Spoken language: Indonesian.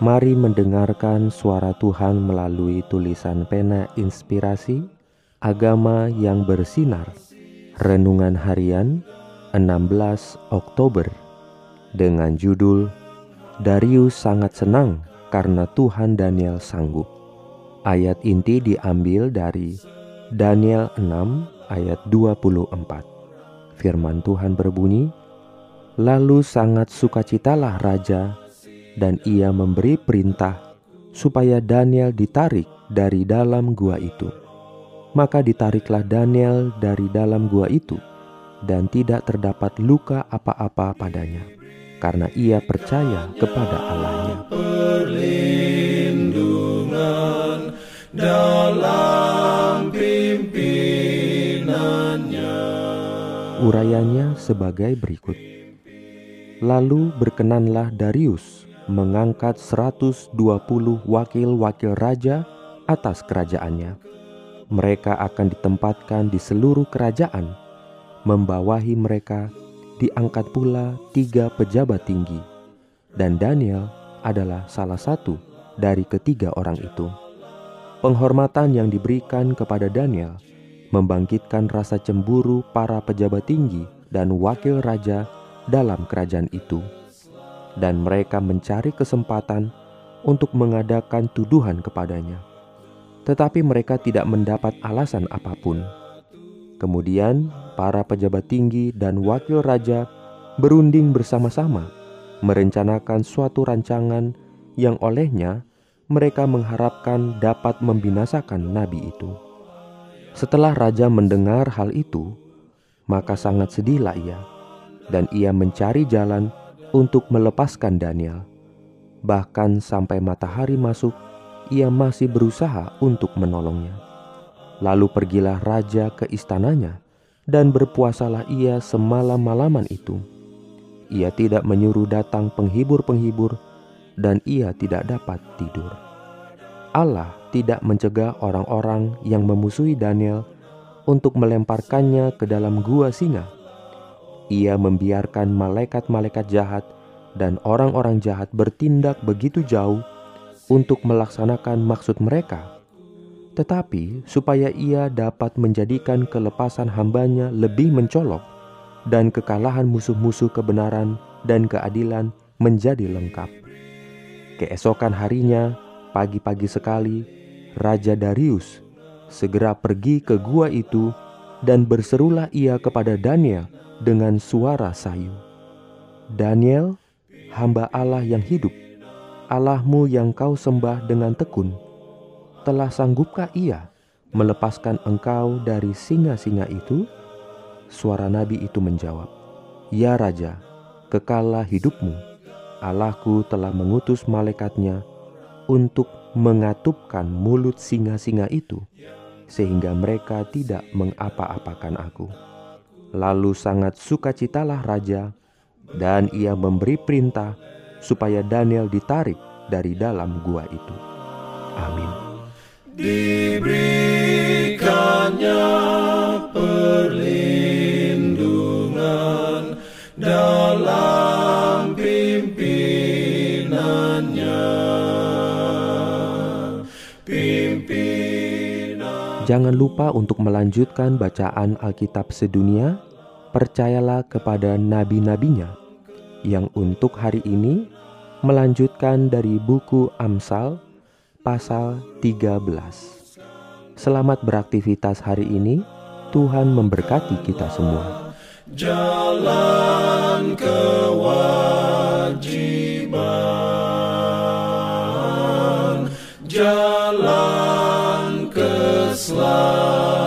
Mari mendengarkan suara Tuhan melalui tulisan pena inspirasi Agama yang bersinar. Renungan Harian 16 Oktober. Dengan judul Darius sangat senang karena Tuhan Daniel sanggup. Ayat inti diambil dari Daniel 6 ayat 24 Firman Tuhan berbunyi Lalu sangat sukacitalah Raja dan ia memberi perintah supaya Daniel ditarik dari dalam gua itu. Maka ditariklah Daniel dari dalam gua itu, dan tidak terdapat luka apa-apa padanya, karena ia percaya kepada Allahnya. Perlindungan dalam pimpinannya. Urayanya sebagai berikut. Lalu berkenanlah Darius mengangkat 120 wakil-wakil raja atas kerajaannya. Mereka akan ditempatkan di seluruh kerajaan. Membawahi mereka diangkat pula tiga pejabat tinggi. Dan Daniel adalah salah satu dari ketiga orang itu. Penghormatan yang diberikan kepada Daniel membangkitkan rasa cemburu para pejabat tinggi dan wakil raja dalam kerajaan itu dan mereka mencari kesempatan untuk mengadakan tuduhan kepadanya. Tetapi mereka tidak mendapat alasan apa pun. Kemudian, para pejabat tinggi dan wakil raja berunding bersama-sama merencanakan suatu rancangan yang olehnya mereka mengharapkan dapat membinasakan nabi itu. Setelah raja mendengar hal itu, maka sangat sedihlah ia, dan ia mencari jalan untuk melepaskan Daniel. Bahkan sampai matahari masuk, ia masih berusaha untuk menolongnya. Lalu pergilah raja ke istananya, dan berpuasalah ia semalam-malaman itu. Ia tidak menyuruh datang penghibur-penghibur, dan ia tidak dapat tidur. Allah tidak mencegah orang-orang yang memusuhi Daniel untuk melemparkannya ke dalam gua singa ia membiarkan malaikat-malaikat jahat dan orang-orang jahat bertindak begitu jauh untuk melaksanakan maksud mereka. Tetapi supaya ia dapat menjadikan kelepasan hambanya lebih mencolok dan kekalahan musuh-musuh kebenaran dan keadilan menjadi lengkap. Keesokan harinya, pagi-pagi sekali, Raja Darius segera pergi ke gua itu dan berserulah ia kepada Daniel dengan suara sayu. Daniel, hamba Allah yang hidup, Allahmu yang kau sembah dengan tekun, telah sanggupkah ia melepaskan engkau dari singa-singa itu? Suara nabi itu menjawab, Ya Raja, kekalah hidupmu. Allahku telah mengutus malaikatnya untuk mengatupkan mulut singa-singa itu, sehingga mereka tidak mengapa-apakan aku. Lalu sangat sukacitalah raja, dan ia memberi perintah supaya Daniel ditarik dari dalam gua itu. Amin. Diberikannya perlindungan dalam pimpinannya. Jangan lupa untuk melanjutkan bacaan Alkitab sedunia. Percayalah kepada nabi-nabinya yang untuk hari ini melanjutkan dari buku Amsal pasal 13. Selamat beraktivitas hari ini. Tuhan memberkati kita semua. Jalan kewajiban. Jalan Love.